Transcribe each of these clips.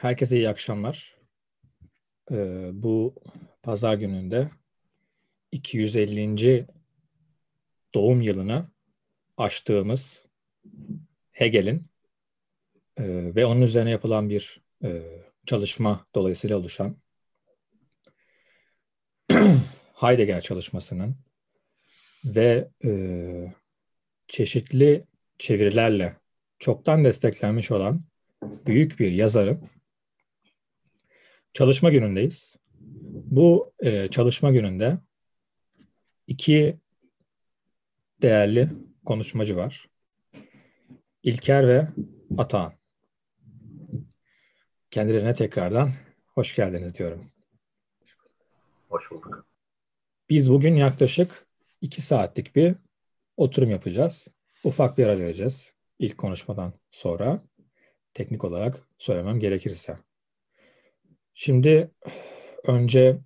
Herkese iyi akşamlar. Ee, bu pazar gününde 250. doğum yılını açtığımız Hegel'in e, ve onun üzerine yapılan bir e, çalışma dolayısıyla oluşan Heidegger çalışmasının ve e, çeşitli çevirilerle çoktan desteklenmiş olan büyük bir yazarın çalışma günündeyiz. Bu e, çalışma gününde iki değerli konuşmacı var. İlker ve Atahan. Kendilerine tekrardan hoş geldiniz diyorum. Hoş bulduk. Biz bugün yaklaşık iki saatlik bir oturum yapacağız. Ufak bir ara vereceğiz ilk konuşmadan sonra. Teknik olarak söylemem gerekirse. Şimdi önce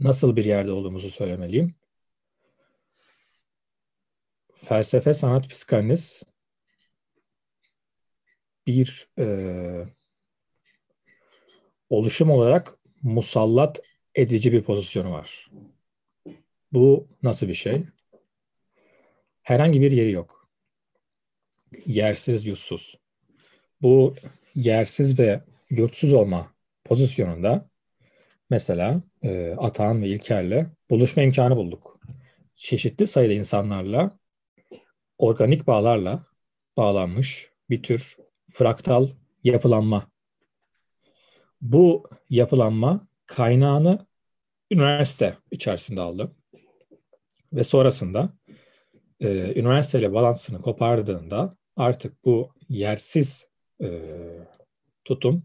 nasıl bir yerde olduğumuzu söylemeliyim. Felsefe, sanat, psikanaliz bir e, oluşum olarak musallat edici bir pozisyonu var. Bu nasıl bir şey? Herhangi bir yeri yok. Yersiz, yutsuz. Bu yersiz ve yurtsuz olma pozisyonunda mesela e, Atahan ve İlker'le buluşma imkanı bulduk. Çeşitli sayıda insanlarla organik bağlarla bağlanmış bir tür fraktal yapılanma. Bu yapılanma kaynağını üniversite içerisinde aldı. Ve sonrasında e, üniversiteyle bağlantısını kopardığında artık bu yersiz e, tutum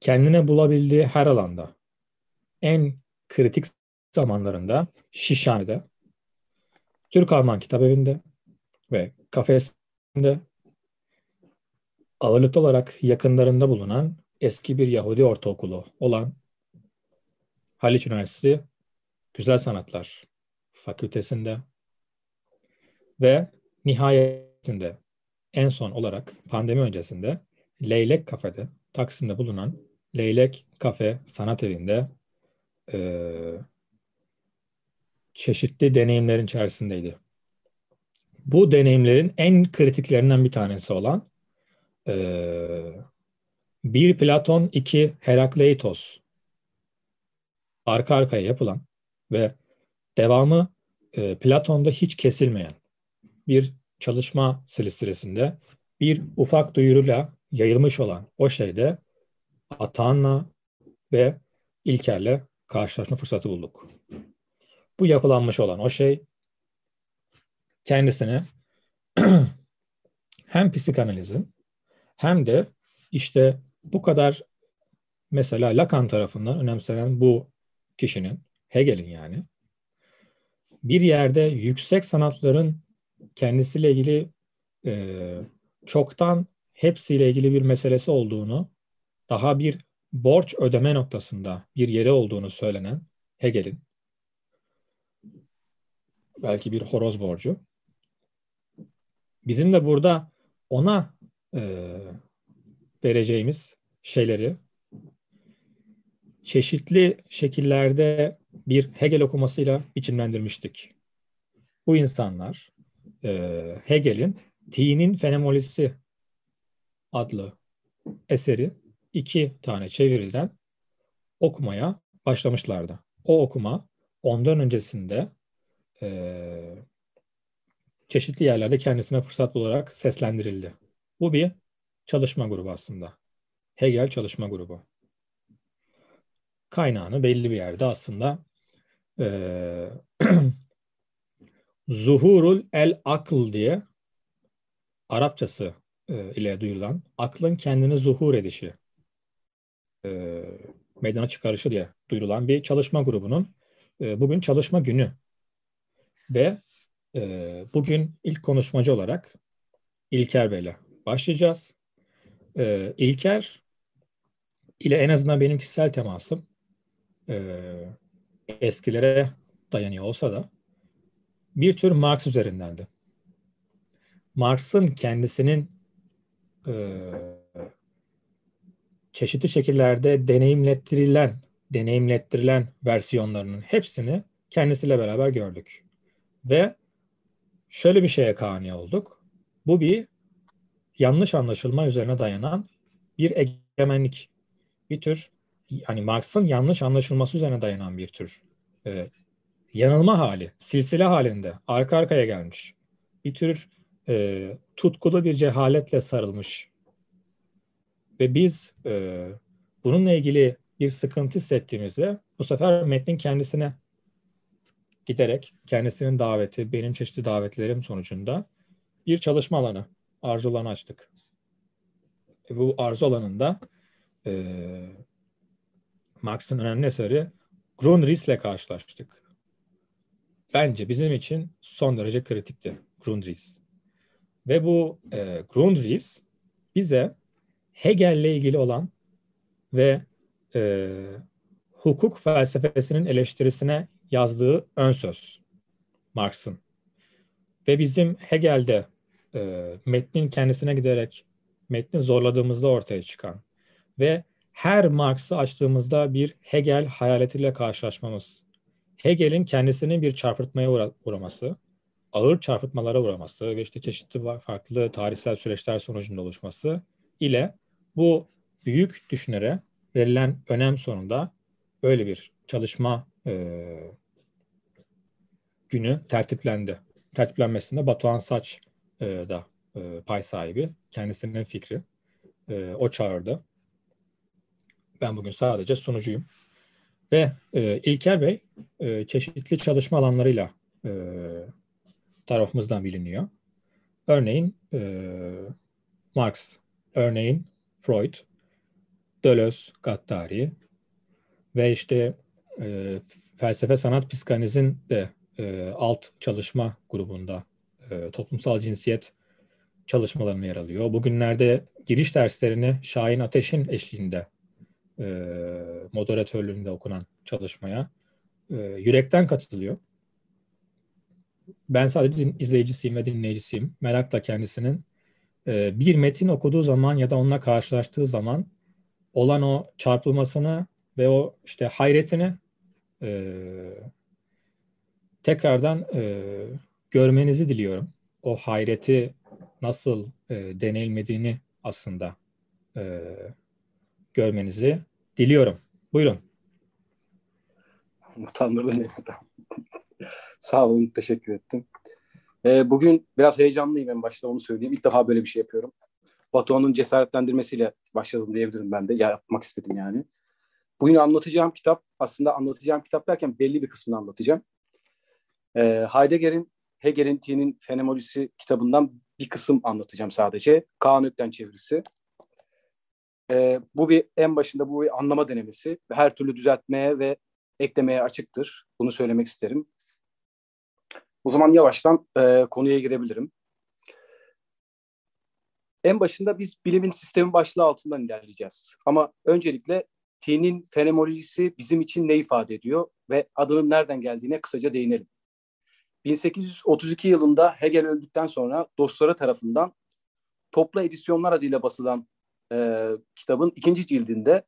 kendine bulabildiği her alanda en kritik zamanlarında Şişhane'de, Türk Alman Kitap Evi'nde ve kafesinde ağırlıklı olarak yakınlarında bulunan eski bir Yahudi ortaokulu olan Haliç Üniversitesi Güzel Sanatlar Fakültesinde ve nihayetinde en son olarak pandemi öncesinde Leylek Kafede Taksim'de bulunan Leylek Kafe Sanat Evi'nde e, çeşitli deneyimlerin içerisindeydi. Bu deneyimlerin en kritiklerinden bir tanesi olan e, bir Platon, iki Herakleitos arka arkaya yapılan ve devamı e, Platon'da hiç kesilmeyen bir çalışma silsilesinde bir ufak duyuruyla yayılmış olan o şeyde Atahan'la ve İlker'le karşılaşma fırsatı bulduk. Bu yapılanmış olan o şey kendisine hem psikanalizin hem de işte bu kadar mesela Lacan tarafından önemsenen bu kişinin, Hegel'in yani, bir yerde yüksek sanatların kendisiyle ilgili e, çoktan hepsiyle ilgili bir meselesi olduğunu, daha bir borç ödeme noktasında bir yeri olduğunu söylenen Hegel'in, belki bir horoz borcu, bizim de burada ona e, vereceğimiz şeyleri çeşitli şekillerde bir Hegel okumasıyla biçimlendirmiştik. Bu insanlar e, Hegel'in T'nin fenomolojisi adlı eseri iki tane çeviriden okumaya başlamışlardı. O okuma ondan öncesinde e, çeşitli yerlerde kendisine fırsat olarak seslendirildi. Bu bir çalışma grubu aslında. Hegel çalışma grubu. Kaynağını belli bir yerde aslında e, Zuhurul el akıl diye Arapçası e, ile duyulan aklın kendini zuhur edişi e, meydana çıkarışı diye duyurulan bir çalışma grubunun e, bugün çalışma günü ve e, bugün ilk konuşmacı olarak İlker Bey'le başlayacağız. E, İlker ile en azından benim kişisel temasım e, eskilere dayanıyor olsa da bir tür Marx üzerindendi. Marx'ın kendisinin e, çeşitli şekillerde deneyimlettirilen, deneyimlettirilen versiyonlarının hepsini kendisiyle beraber gördük. Ve şöyle bir şeye kani olduk. Bu bir yanlış anlaşılma üzerine dayanan bir egemenlik. Bir tür hani Marx'ın yanlış anlaşılması üzerine dayanan bir tür e, yanılma hali, silsile halinde arka arkaya gelmiş. Bir tür e, tutkulu bir cehaletle sarılmış. Ve biz e, bununla ilgili bir sıkıntı hissettiğimizde bu sefer metnin kendisine giderek kendisinin daveti, benim çeşitli davetlerim sonucunda bir çalışma alanı, arzu alanı açtık. E, bu arzu alanında e, Marx'ın önemli eseri Grundrisse ile karşılaştık. Bence bizim için son derece kritikti Grundrisse. Ve bu e, Grundrisse bize Hegel'le ilgili olan ve e, hukuk felsefesinin eleştirisine yazdığı ön söz Marx'ın. Ve bizim Hegel'de e, metnin kendisine giderek metni zorladığımızda ortaya çıkan ve her Marx'ı açtığımızda bir Hegel hayaletiyle karşılaşmamız, Hegel'in kendisinin bir çarpıtmaya uğra- uğraması, ağır çarpıtmalara uğraması ve işte çeşitli farklı tarihsel süreçler sonucunda oluşması ile bu büyük düşünere verilen önem sonunda böyle bir çalışma e, günü tertiplendi. Tertiplenmesinde Batuhan Saç e, da e, pay sahibi. Kendisinin fikri. E, o çağırdı. Ben bugün sadece sunucuyum. Ve e, İlker Bey e, çeşitli çalışma alanlarıyla e, tarafımızdan biliniyor. Örneğin e, Marx, örneğin Freud, Deleuze, Gattari ve işte e, felsefe sanat psikanalizin de e, alt çalışma grubunda e, toplumsal cinsiyet çalışmalarını yer alıyor. Bugünlerde giriş derslerini Şahin Ateş'in eşliğinde e, moderatörlüğünde okunan çalışmaya e, yürekten katılıyor. Ben sadece izleyicisiyim ve dinleyicisiyim. Merakla kendisinin bir metin okuduğu zaman ya da onunla karşılaştığı zaman olan o çarpılmasını ve o işte hayretini e, tekrardan e, görmenizi diliyorum. O hayreti nasıl e, deneyilmediğini aslında e, görmenizi diliyorum. Buyurun. Utandırdın beni. Sağ olun, teşekkür ettim. Ee, bugün biraz heyecanlıyım en başta onu söyleyeyim. İlk defa böyle bir şey yapıyorum. Batuhan'ın cesaretlendirmesiyle başladım diyebilirim ben de. Ya, yapmak istedim yani. Bugün anlatacağım kitap, aslında anlatacağım kitap derken belli bir kısmını anlatacağım. Ee, Heidegger'in Hegel'in T'nin Fenomenolojisi kitabından bir kısım anlatacağım sadece. Kaan Ökten çevirisi. Ee, bu bir en başında bu bir anlama denemesi. Her türlü düzeltmeye ve eklemeye açıktır. Bunu söylemek isterim. O zaman yavaştan e, konuya girebilirim. En başında biz bilimin sistemi başlığı altından ilerleyeceğiz. Ama öncelikle T'nin fenomenolojisi bizim için ne ifade ediyor ve adının nereden geldiğine kısaca değinelim. 1832 yılında Hegel öldükten sonra dostları tarafından Topla Edisyonlar adıyla basılan e, kitabın ikinci cildinde,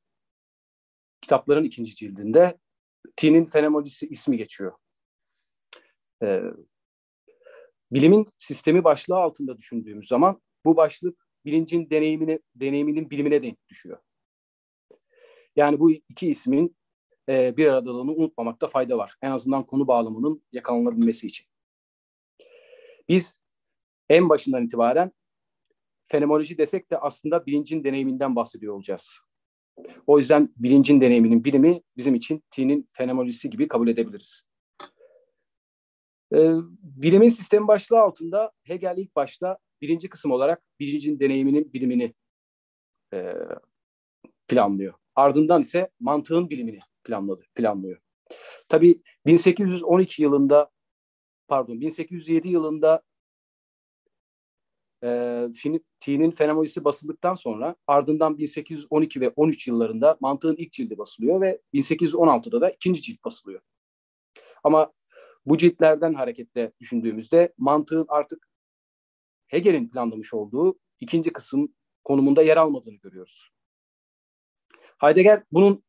kitapların ikinci cildinde T'nin fenomenolojisi ismi geçiyor. E, bilimin sistemi başlığı altında düşündüğümüz zaman bu başlık bilincin deneyimine, deneyiminin bilimine denk düşüyor. Yani bu iki ismin e, bir aradalığını unutmamakta fayda var. En azından konu bağlamının yakalanabilmesi için. Biz en başından itibaren fenomenoloji desek de aslında bilincin deneyiminden bahsediyor olacağız. O yüzden bilincin deneyiminin bilimi bizim için T'nin fenomenolojisi gibi kabul edebiliriz. Ee, bilimin sistemi başlığı altında Hegel ilk başta birinci kısım olarak bilincin deneyiminin bilimini e, planlıyor. Ardından ise mantığın bilimini planladı, planlıyor. Tabii 1812 yılında pardon 1807 yılında e, T'nin fenomenolojisi basıldıktan sonra ardından 1812 ve 13 yıllarında mantığın ilk cildi basılıyor ve 1816'da da ikinci cilt basılıyor. Ama bu ciltlerden hareketle düşündüğümüzde mantığın artık Hegel'in planlamış olduğu ikinci kısım konumunda yer almadığını görüyoruz. Heidegger bunun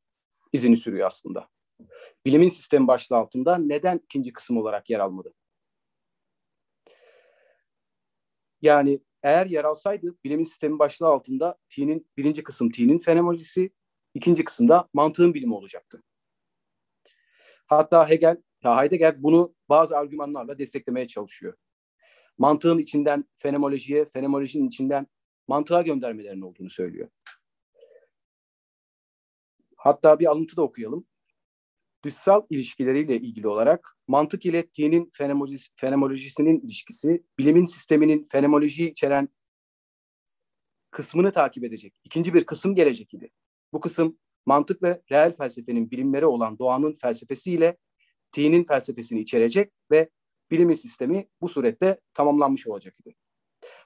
izini sürüyor aslında. Bilimin sistemi başlığı altında neden ikinci kısım olarak yer almadı? Yani eğer yer alsaydı bilimin sistemi başlığı altında T'nin birinci kısım T'nin fenomenolojisi, ikinci kısımda mantığın bilimi olacaktı. Hatta Hegel, ya Heidegger bunu bazı argümanlarla desteklemeye çalışıyor. Mantığın içinden fenomenolojiye, fenomenolojinin içinden mantığa göndermelerin olduğunu söylüyor. Hatta bir alıntı da okuyalım. Dışsal ilişkileriyle ilgili olarak mantık ile fenomenolojisi, fenomenolojisinin ilişkisi, bilimin sisteminin fenomenolojiyi içeren kısmını takip edecek. İkinci bir kısım gelecek idi. Bu kısım mantık ve reel felsefenin bilimleri olan doğanın felsefesiyle T'nin felsefesini içerecek ve bilimin sistemi bu surette tamamlanmış olacak idi.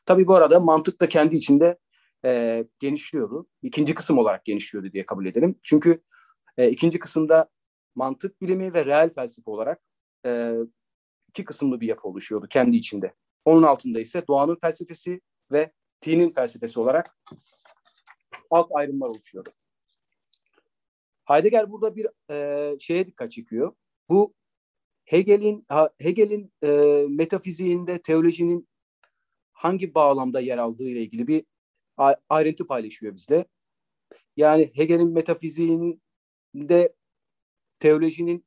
Tabii bu arada mantık da kendi içinde e, genişliyordu. İkinci kısım olarak genişliyordu diye kabul edelim. Çünkü e, ikinci kısımda mantık bilimi ve reel felsefe olarak e, iki kısımlı bir yapı oluşuyordu kendi içinde. Onun altında ise doğanın felsefesi ve T'nin felsefesi olarak alt ayrımlar oluşuyordu. Heidegger burada bir e, şeye dikkat çekiyor. Bu Hegel'in Hegel'in e, metafiziğinde teolojinin hangi bağlamda yer aldığı ile ilgili bir ayrıntı paylaşıyor bizle. Yani Hegel'in metafiziğinde teolojinin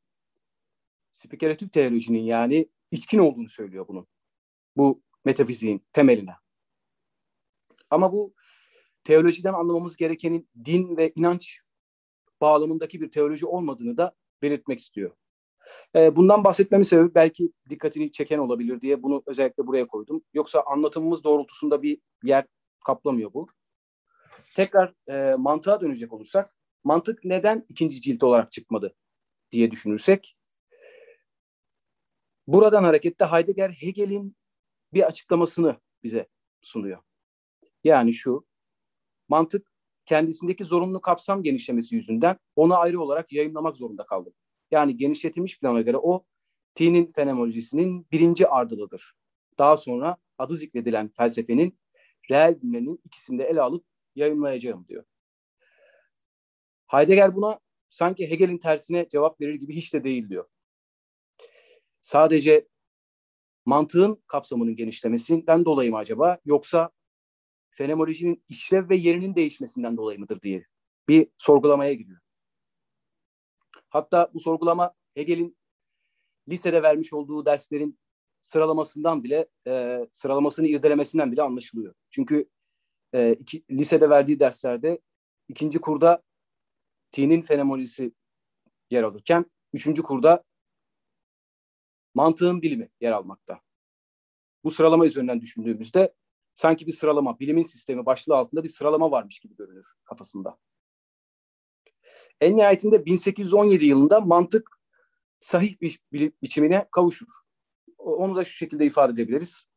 spekülatif teolojinin yani içkin olduğunu söylüyor bunun. Bu metafiziğin temeline. Ama bu teolojiden anlamamız gerekenin din ve inanç bağlamındaki bir teoloji olmadığını da belirtmek istiyor. E, bundan bahsetmemin sebebi belki dikkatini çeken olabilir diye bunu özellikle buraya koydum. Yoksa anlatımımız doğrultusunda bir yer kaplamıyor bu. Tekrar e, mantığa dönecek olursak, mantık neden ikinci cilt olarak çıkmadı diye düşünürsek, buradan hareketle Heidegger Hegel'in bir açıklamasını bize sunuyor. Yani şu, mantık kendisindeki zorunlu kapsam genişlemesi yüzünden onu ayrı olarak yayınlamak zorunda kaldı. Yani genişletilmiş plana göre o T'nin fenomenolojisinin birinci ardılıdır. Daha sonra adı zikredilen felsefenin reel bilimlerinin ikisini de ele alıp yayınlayacağım diyor. Heidegger buna sanki Hegel'in tersine cevap verir gibi hiç de değil diyor. Sadece mantığın kapsamının genişlemesinden dolayı mı acaba yoksa fenomenolojinin işlev ve yerinin değişmesinden dolayı mıdır diye bir sorgulamaya giriyor. Hatta bu sorgulama Hegel'in lisede vermiş olduğu derslerin sıralamasından bile e, sıralamasını irdelemesinden bile anlaşılıyor. Çünkü e, iki, lisede verdiği derslerde ikinci kurda T'nin fenomenolojisi yer alırken üçüncü kurda mantığın bilimi yer almakta. Bu sıralama üzerinden düşündüğümüzde sanki bir sıralama, bilimin sistemi başlığı altında bir sıralama varmış gibi görünür kafasında. En nihayetinde 1817 yılında mantık sahih bir bi biçimine kavuşur. Onu da şu şekilde ifade edebiliriz.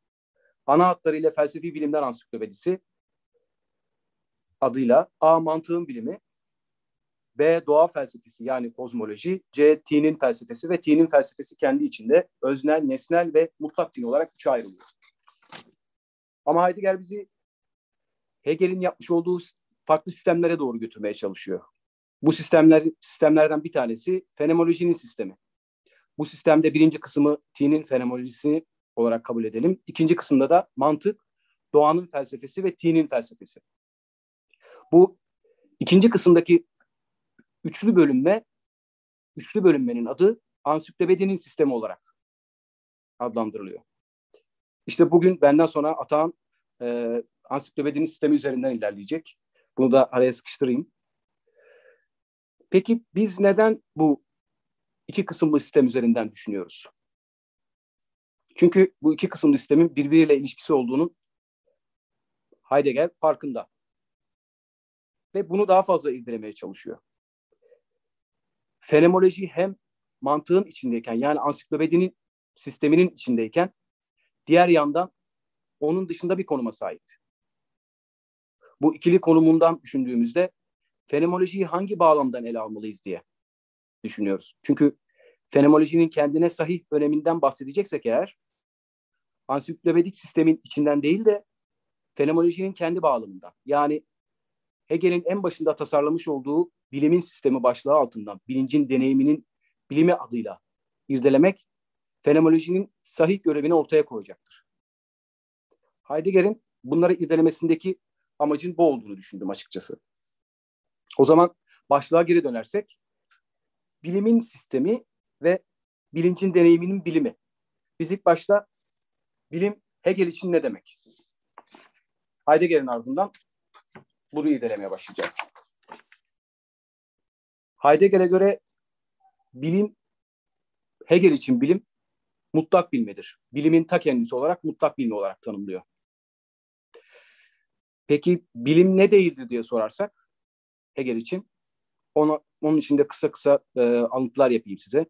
Ana hatlarıyla felsefi bilimler ansiklopedisi adıyla A. Mantığın bilimi, B. Doğa felsefesi yani kozmoloji, C. T'nin felsefesi ve T'nin felsefesi kendi içinde öznel, nesnel ve mutlak tin olarak üçe ayrılıyor. Ama Heidegger bizi Hegel'in yapmış olduğu farklı sistemlere doğru götürmeye çalışıyor. Bu sistemler sistemlerden bir tanesi fenomenolojinin sistemi. Bu sistemde birinci kısmı T'nin fenomenolojisi olarak kabul edelim. İkinci kısımda da mantık, doğanın felsefesi ve T'nin felsefesi. Bu ikinci kısımdaki üçlü bölünme, üçlü bölünmenin adı ansiklopedinin sistemi olarak adlandırılıyor. İşte bugün benden sonra Atağan e, ansiklopedinin sistemi üzerinden ilerleyecek. Bunu da araya sıkıştırayım. Peki biz neden bu iki kısımlı sistem üzerinden düşünüyoruz? Çünkü bu iki kısımlı sistemin birbiriyle ilişkisi olduğunu Heidegger farkında. Ve bunu daha fazla irdelemeye çalışıyor. Fenomenoloji hem mantığın içindeyken yani ansiklopedinin sisteminin içindeyken diğer yandan onun dışında bir konuma sahip. Bu ikili konumundan düşündüğümüzde fenomenolojiyi hangi bağlamdan ele almalıyız diye düşünüyoruz. Çünkü fenomenolojinin kendine sahih öneminden bahsedeceksek eğer ansiklopedik sistemin içinden değil de fenomenolojinin kendi bağlamından yani Hegel'in en başında tasarlamış olduğu bilimin sistemi başlığı altından bilincin deneyiminin bilimi adıyla irdelemek fenomenolojinin sahih görevini ortaya koyacaktır. Heidegger'in bunları irdelemesindeki amacın bu olduğunu düşündüm açıkçası. O zaman başlığa geri dönersek bilimin sistemi ve bilincin deneyiminin bilimi. Biz ilk başta bilim Hegel için ne demek? Heidegger'in ardından bunu irdelemeye başlayacağız. Heidegger'e göre bilim, Hegel için bilim mutlak bilmedir. Bilimin ta kendisi olarak mutlak bilme olarak tanımlıyor. Peki bilim ne değildir diye sorarsak Hegel için onu, onun için de kısa kısa e, alıntılar yapayım size.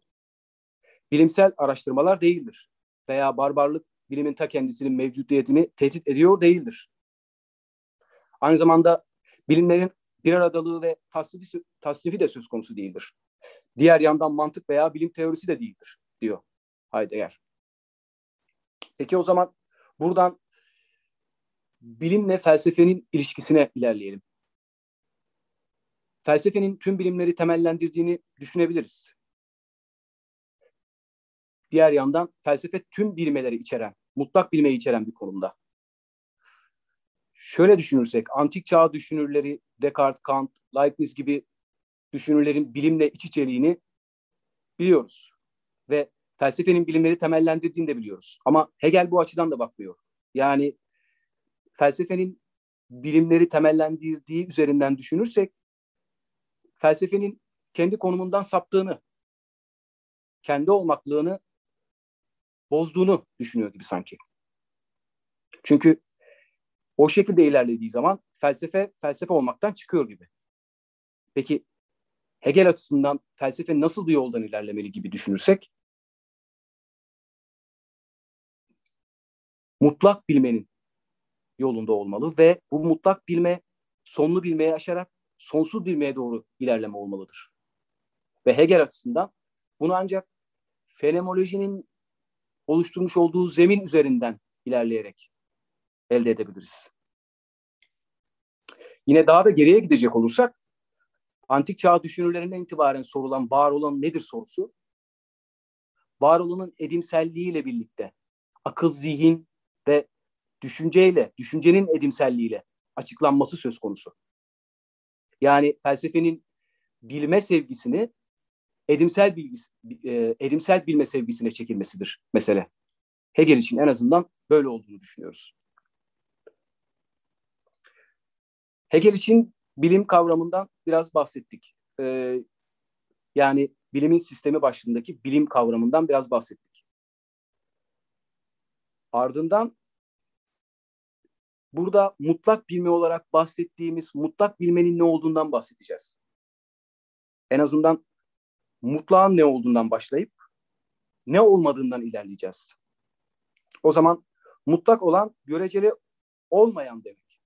Bilimsel araştırmalar değildir veya barbarlık bilimin ta kendisinin mevcudiyetini tehdit ediyor değildir. Aynı zamanda bilimlerin bir aradalığı ve tasnifi, tasnifi de söz konusu değildir. Diğer yandan mantık veya bilim teorisi de değildir diyor Heidegger. Peki o zaman buradan bilimle felsefenin ilişkisine ilerleyelim. Felsefenin tüm bilimleri temellendirdiğini düşünebiliriz. Diğer yandan felsefe tüm bilmeleri içeren, mutlak bilmeyi içeren bir konumda. Şöyle düşünürsek, antik çağ düşünürleri Descartes, Kant, Leibniz gibi düşünürlerin bilimle iç içeliğini biliyoruz. Ve felsefenin bilimleri temellendirdiğini de biliyoruz. Ama Hegel bu açıdan da bakmıyor. Yani felsefenin bilimleri temellendirdiği üzerinden düşünürsek felsefenin kendi konumundan saptığını, kendi olmaklığını bozduğunu düşünüyor gibi sanki. Çünkü o şekilde ilerlediği zaman felsefe felsefe olmaktan çıkıyor gibi. Peki Hegel açısından felsefe nasıl bir yoldan ilerlemeli gibi düşünürsek mutlak bilmenin yolunda olmalı ve bu mutlak bilme sonlu bilmeye aşarak sonsuz bilmeye doğru ilerleme olmalıdır. Ve Hegel açısından bunu ancak fenomenolojinin oluşturmuş olduğu zemin üzerinden ilerleyerek elde edebiliriz. Yine daha da geriye gidecek olursak antik çağ düşünürlerinden itibaren sorulan var olan nedir sorusu var olanın edimselliğiyle birlikte akıl, zihin ve düşünceyle, düşüncenin edimselliğiyle açıklanması söz konusu. Yani felsefenin bilme sevgisini edimsel bilgisi, e, edimsel bilme sevgisine çekilmesidir mesele. Hegel için en azından böyle olduğunu düşünüyoruz. Hegel için bilim kavramından biraz bahsettik. Ee, yani bilimin sistemi başlığındaki bilim kavramından biraz bahsettik. Ardından burada mutlak bilme olarak bahsettiğimiz mutlak bilmenin ne olduğundan bahsedeceğiz. En azından mutlağın ne olduğundan başlayıp ne olmadığından ilerleyeceğiz. O zaman mutlak olan göreceli olmayan demek.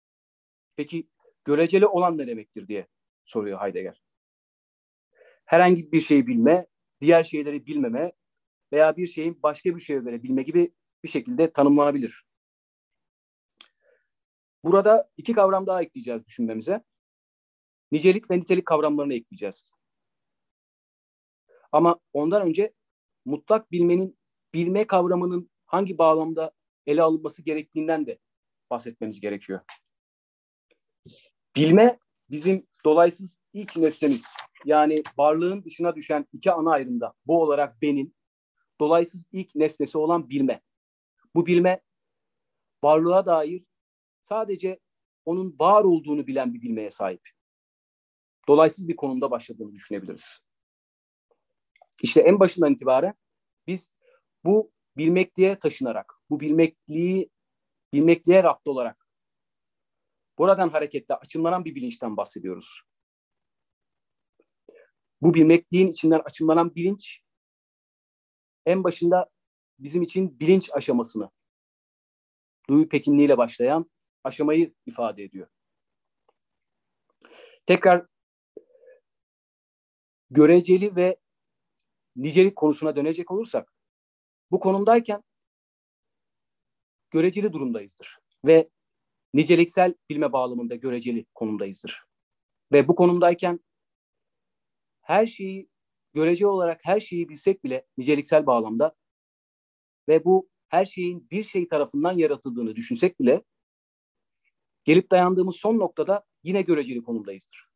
Peki göreceli olan ne demektir diye soruyor Heidegger. Herhangi bir şeyi bilme, diğer şeyleri bilmeme veya bir şeyin başka bir şeye göre bilme gibi bir şekilde tanımlanabilir. Burada iki kavram daha ekleyeceğiz düşünmemize. Nicelik ve nitelik kavramlarını ekleyeceğiz. Ama ondan önce mutlak bilmenin, bilme kavramının hangi bağlamda ele alınması gerektiğinden de bahsetmemiz gerekiyor. Bilme bizim dolaysız ilk nesnemiz. Yani varlığın dışına düşen iki ana ayrımda bu olarak benim dolaysız ilk nesnesi olan bilme. Bu bilme varlığa dair sadece onun var olduğunu bilen bir bilmeye sahip. Dolaysız bir konumda başladığını düşünebiliriz. İşte en başından itibaren biz bu bilmekliğe taşınarak, bu bilmekliği bilmekliğe rapt olarak buradan hareketle açımlanan bir bilinçten bahsediyoruz. Bu bilmekliğin içinden açımlanan bilinç en başında bizim için bilinç aşamasını duyu pekinliğiyle başlayan aşamayı ifade ediyor. Tekrar göreceli ve nicelik konusuna dönecek olursak bu konumdayken göreceli durumdayızdır ve niceliksel bilme bağlamında göreceli konumdayızdır. Ve bu konumdayken her şeyi görece olarak her şeyi bilsek bile niceliksel bağlamda ve bu her şeyin bir şey tarafından yaratıldığını düşünsek bile gelip dayandığımız son noktada yine göreceli konumdayızdır.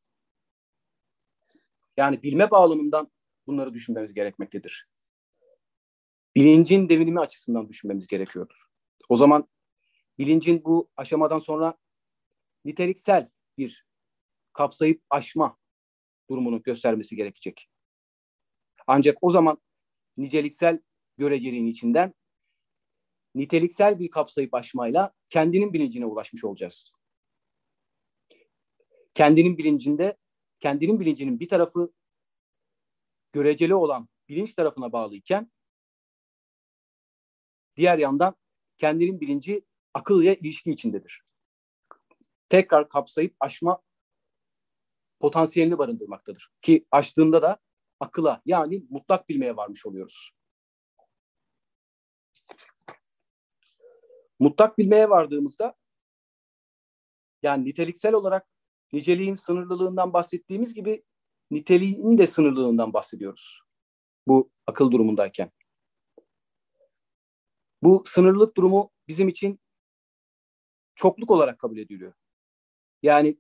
Yani bilme bağlamından bunları düşünmemiz gerekmektedir. Bilincin devinimi açısından düşünmemiz gerekiyordur. O zaman bilincin bu aşamadan sonra niteliksel bir kapsayıp aşma durumunu göstermesi gerekecek. Ancak o zaman niceliksel göreceliğin içinden niteliksel bir kapsayıp aşmayla kendinin bilincine ulaşmış olacağız. Kendinin bilincinde, kendinin bilincinin bir tarafı göreceli olan bilinç tarafına bağlıyken diğer yandan kendinin bilinci akıl ilişki içindedir. Tekrar kapsayıp aşma potansiyelini barındırmaktadır. Ki aştığında da akıla yani mutlak bilmeye varmış oluyoruz. Mutlak bilmeye vardığımızda yani niteliksel olarak niceliğin sınırlılığından bahsettiğimiz gibi niteliğin de sınırlılığından bahsediyoruz. Bu akıl durumundayken. Bu sınırlılık durumu bizim için çokluk olarak kabul ediliyor. Yani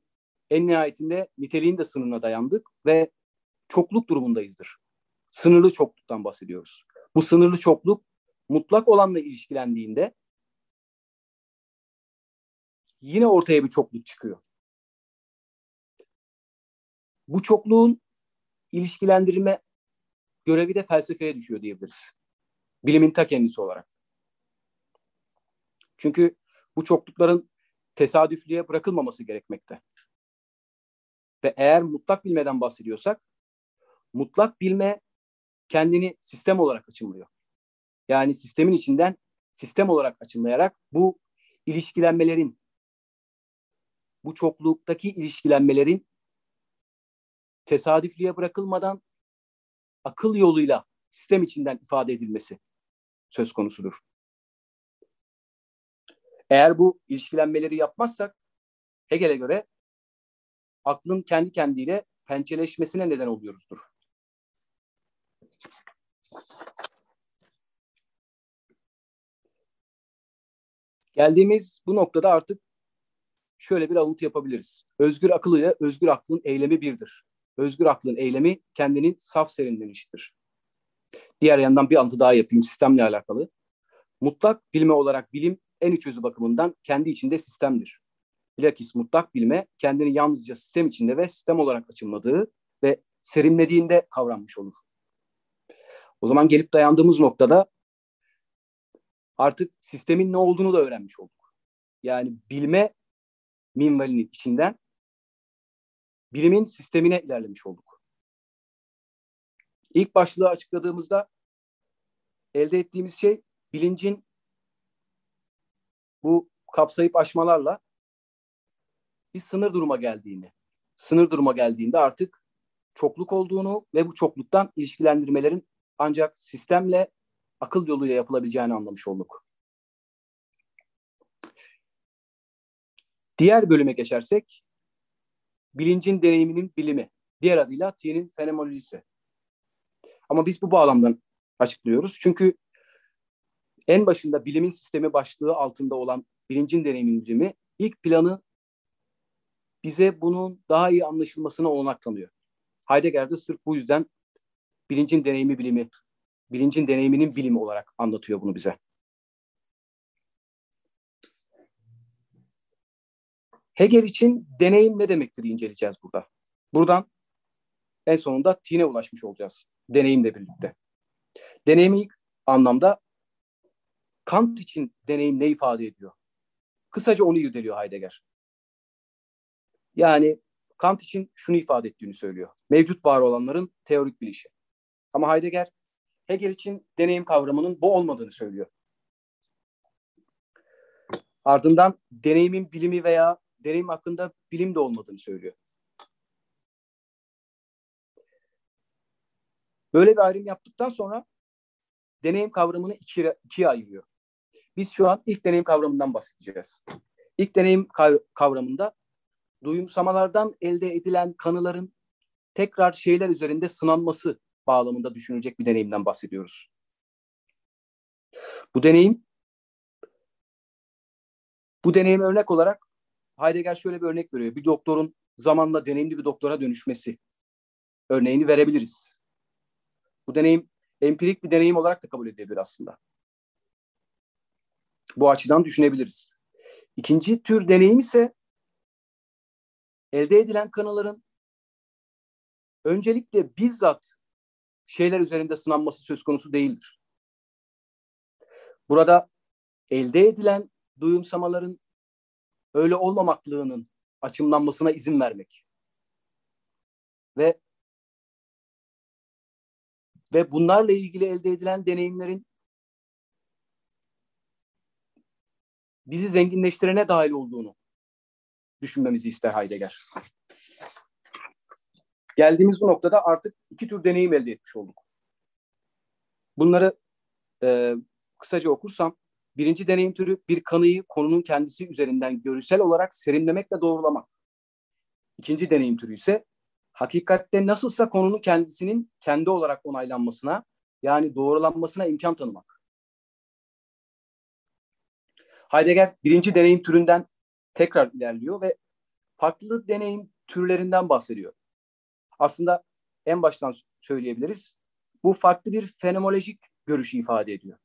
en nihayetinde niteliğin de sınırına dayandık ve çokluk durumundayızdır. Sınırlı çokluktan bahsediyoruz. Bu sınırlı çokluk mutlak olanla ilişkilendiğinde yine ortaya bir çokluk çıkıyor. Bu çokluğun ilişkilendirme görevi de felsefeye düşüyor diyebiliriz. Bilimin ta kendisi olarak. Çünkü bu çoklukların tesadüflüğe bırakılmaması gerekmekte. Ve eğer mutlak bilmeden bahsediyorsak, mutlak bilme kendini sistem olarak açımlıyor. Yani sistemin içinden sistem olarak açımlayarak bu ilişkilenmelerin, bu çokluktaki ilişkilenmelerin tesadüflüğe bırakılmadan akıl yoluyla sistem içinden ifade edilmesi söz konusudur. Eğer bu ilişkilenmeleri yapmazsak Hegel'e göre aklın kendi kendiyle pençeleşmesine neden oluyoruzdur. Geldiğimiz bu noktada artık şöyle bir alıntı yapabiliriz. Özgür akıl ile özgür aklın eylemi birdir. Özgür aklın eylemi kendinin saf serinlenişidir. Diğer yandan bir alıntı daha yapayım sistemle alakalı. Mutlak bilme olarak bilim en üç özü bakımından kendi içinde sistemdir. Bilakis mutlak bilme kendini yalnızca sistem içinde ve sistem olarak açımladığı ve serinlediğinde kavranmış olur. O zaman gelip dayandığımız noktada artık sistemin ne olduğunu da öğrenmiş olduk. Yani bilme minvalinin içinden bilimin sistemine ilerlemiş olduk. İlk başlığı açıkladığımızda elde ettiğimiz şey bilincin bu kapsayıp aşmalarla bir sınır duruma geldiğini, sınır duruma geldiğinde artık çokluk olduğunu ve bu çokluktan ilişkilendirmelerin ancak sistemle akıl yoluyla yapılabileceğini anlamış olduk. Diğer bölüme geçersek, bilincin deneyiminin bilimi, diğer adıyla T'nin fenomenolojisi. Ama biz bu bağlamdan açıklıyoruz. Çünkü en başında bilimin sistemi başlığı altında olan bilincin deneyimin bilimi ilk planı bize bunun daha iyi anlaşılmasına olanak tanıyor. Heidegger de sırf bu yüzden bilincin deneyimi bilimi, bilincin deneyiminin bilimi olarak anlatıyor bunu bize. Hegel için deneyim ne demektir inceleyeceğiz burada. Buradan en sonunda tine ulaşmış olacağız deneyimle birlikte. Deneyim ilk anlamda Kant için deneyim ne ifade ediyor? Kısaca onu irdeliyor Heidegger. Yani Kant için şunu ifade ettiğini söylüyor. Mevcut var olanların teorik bilişi. Ama Heidegger Hegel için deneyim kavramının bu olmadığını söylüyor. Ardından deneyimin bilimi veya deneyim hakkında bilim de olmadığını söylüyor. Böyle bir ayrım yaptıktan sonra deneyim kavramını ikiye, ikiye ayırıyor. Biz şu an ilk deneyim kavramından bahsedeceğiz. İlk deneyim kavramında duyumsamalardan elde edilen kanıların tekrar şeyler üzerinde sınanması bağlamında düşünülecek bir deneyimden bahsediyoruz. Bu deneyim bu deneyim örnek olarak Heidegger şöyle bir örnek veriyor. Bir doktorun zamanla deneyimli bir doktora dönüşmesi örneğini verebiliriz. Bu deneyim empirik bir deneyim olarak da kabul edilebilir aslında. Bu açıdan düşünebiliriz. İkinci tür deneyim ise elde edilen kanıların öncelikle bizzat şeyler üzerinde sınanması söz konusu değildir. Burada elde edilen duyumsamaların öyle olmamaklığının açımlanmasına izin vermek ve ve bunlarla ilgili elde edilen deneyimlerin bizi zenginleştirene dahil olduğunu düşünmemizi ister Heidegger. Geldiğimiz bu noktada artık iki tür deneyim elde etmiş olduk. Bunları e, kısaca okursam, birinci deneyim türü bir kanıyı konunun kendisi üzerinden görüsel olarak serinlemekle doğrulamak. İkinci deneyim türü ise hakikatte nasılsa konunun kendisinin kendi olarak onaylanmasına yani doğrulanmasına imkan tanımak. Heidegger birinci deneyim türünden tekrar ilerliyor ve farklı deneyim türlerinden bahsediyor. Aslında en baştan söyleyebiliriz. Bu farklı bir fenomenolojik görüşü ifade ediyor.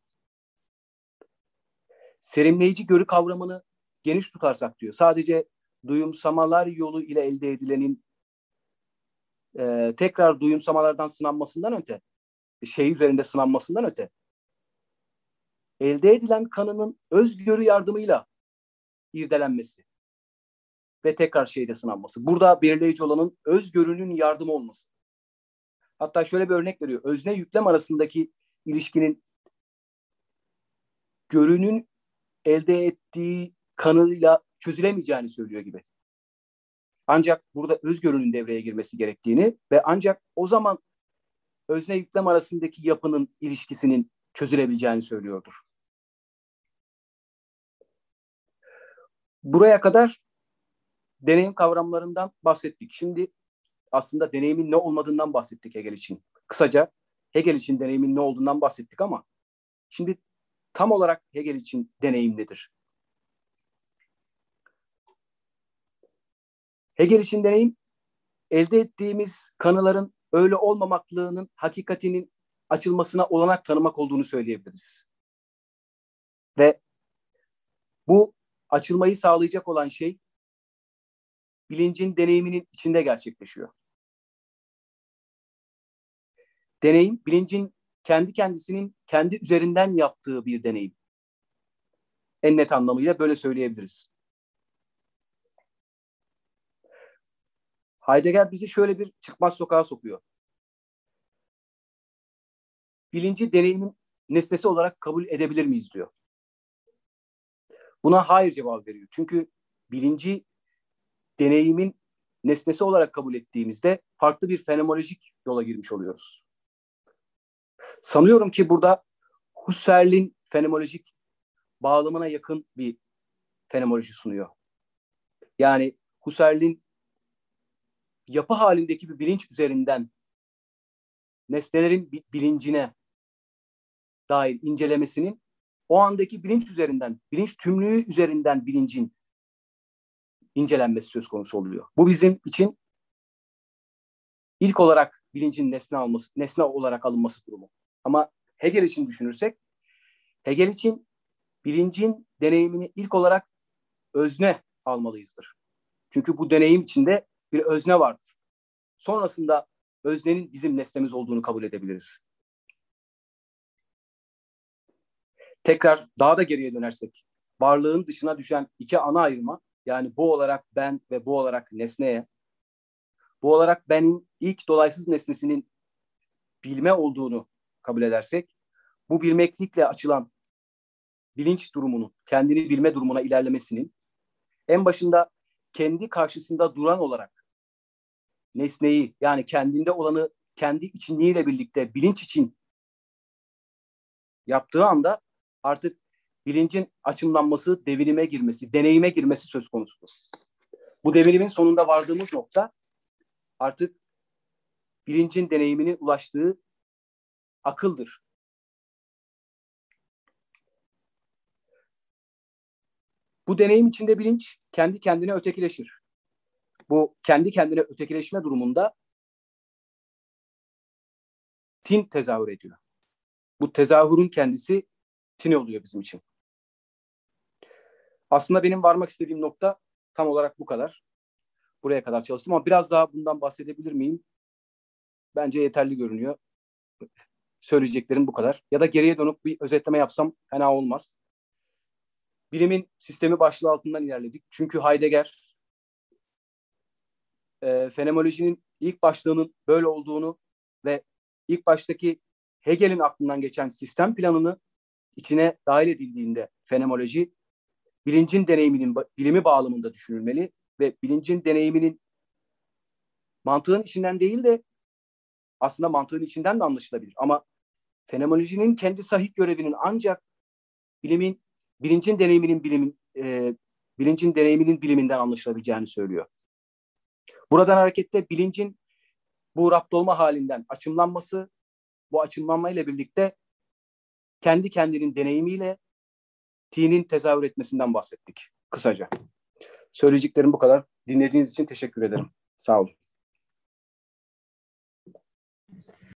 Serimleyici görü kavramını geniş tutarsak diyor. Sadece duyumsamalar yolu ile elde edilenin e, tekrar duyumsamalardan sınanmasından öte, şey üzerinde sınanmasından öte, elde edilen kanının özgörü yardımıyla irdelenmesi ve tekrar şeyde sınanması. Burada belirleyici olanın özgörünün yardım olması. Hatta şöyle bir örnek veriyor. Özne yüklem arasındaki ilişkinin görünün elde ettiği kanıyla çözülemeyeceğini söylüyor gibi. Ancak burada özgörünün devreye girmesi gerektiğini ve ancak o zaman özne yüklem arasındaki yapının ilişkisinin çözülebileceğini söylüyordur. Buraya kadar deneyim kavramlarından bahsettik. Şimdi aslında deneyimin ne olmadığından bahsettik Hegel için. Kısaca Hegel için deneyimin ne olduğundan bahsettik ama şimdi tam olarak Hegel için deneyim nedir? Hegel için deneyim elde ettiğimiz kanıların öyle olmamaklığının hakikatinin açılmasına olanak tanımak olduğunu söyleyebiliriz. Ve bu açılmayı sağlayacak olan şey bilincin deneyiminin içinde gerçekleşiyor. Deneyim bilincin kendi kendisinin kendi üzerinden yaptığı bir deneyim. En net anlamıyla böyle söyleyebiliriz. Heidegger bizi şöyle bir çıkmaz sokağa sokuyor. Bilinci deneyimin nesnesi olarak kabul edebilir miyiz diyor. Buna hayır cevap veriyor. Çünkü bilinci deneyimin nesnesi olarak kabul ettiğimizde farklı bir fenomenolojik yola girmiş oluyoruz. Sanıyorum ki burada Husserl'in fenomenolojik bağlamına yakın bir fenomenoloji sunuyor. Yani Husserl'in yapı halindeki bir bilinç üzerinden nesnelerin bilincine dair incelemesinin o andaki bilinç üzerinden, bilinç tümlüğü üzerinden bilincin incelenmesi söz konusu oluyor. Bu bizim için ilk olarak bilincin nesne alması, nesne olarak alınması durumu. Ama Hegel için düşünürsek, Hegel için bilincin deneyimini ilk olarak özne almalıyızdır. Çünkü bu deneyim içinde bir özne vardır. Sonrasında öznenin bizim nesnemiz olduğunu kabul edebiliriz. Tekrar daha da geriye dönersek, varlığın dışına düşen iki ana ayrıma, yani bu olarak ben ve bu olarak nesneye, bu olarak benin ilk dolaysız nesnesinin bilme olduğunu kabul edersek, bu bilmeklikle açılan bilinç durumunun, kendini bilme durumuna ilerlemesinin en başında kendi karşısında duran olarak nesneyi yani kendinde olanı kendi içinliğiyle birlikte bilinç için yaptığı anda artık bilincin açımlanması, devinime girmesi, deneyime girmesi söz konusudur. Bu devrimin sonunda vardığımız nokta artık bilincin deneyiminin ulaştığı akıldır. Bu deneyim içinde bilinç kendi kendine ötekileşir. Bu kendi kendine ötekileşme durumunda tin tezahür ediyor. Bu tezahürün kendisi tin oluyor bizim için. Aslında benim varmak istediğim nokta tam olarak bu kadar. Buraya kadar çalıştım ama biraz daha bundan bahsedebilir miyim? Bence yeterli görünüyor. Söyleyeceklerim bu kadar. Ya da geriye dönüp bir özetleme yapsam fena olmaz. Bilimin sistemi başlığı altından ilerledik. Çünkü Heidegger e, fenomenolojinin ilk başlığının böyle olduğunu ve ilk baştaki Hegel'in aklından geçen sistem planını içine dahil edildiğinde fenomenoloji bilincin deneyiminin bilimi bağlamında düşünülmeli ve bilincin deneyiminin mantığın içinden değil de aslında mantığın içinden de anlaşılabilir. Ama fenomenolojinin kendi sahih görevinin ancak bilimin bilincin deneyiminin bilimin e, bilincin deneyiminin biliminden anlaşılabileceğini söylüyor. Buradan hareketle bilincin bu rapt olma halinden açımlanması, bu açımlanma ile birlikte kendi kendinin deneyimiyle tinin tezahür etmesinden bahsettik kısaca. Söyleyeceklerim bu kadar. Dinlediğiniz için teşekkür ederim. Sağ olun.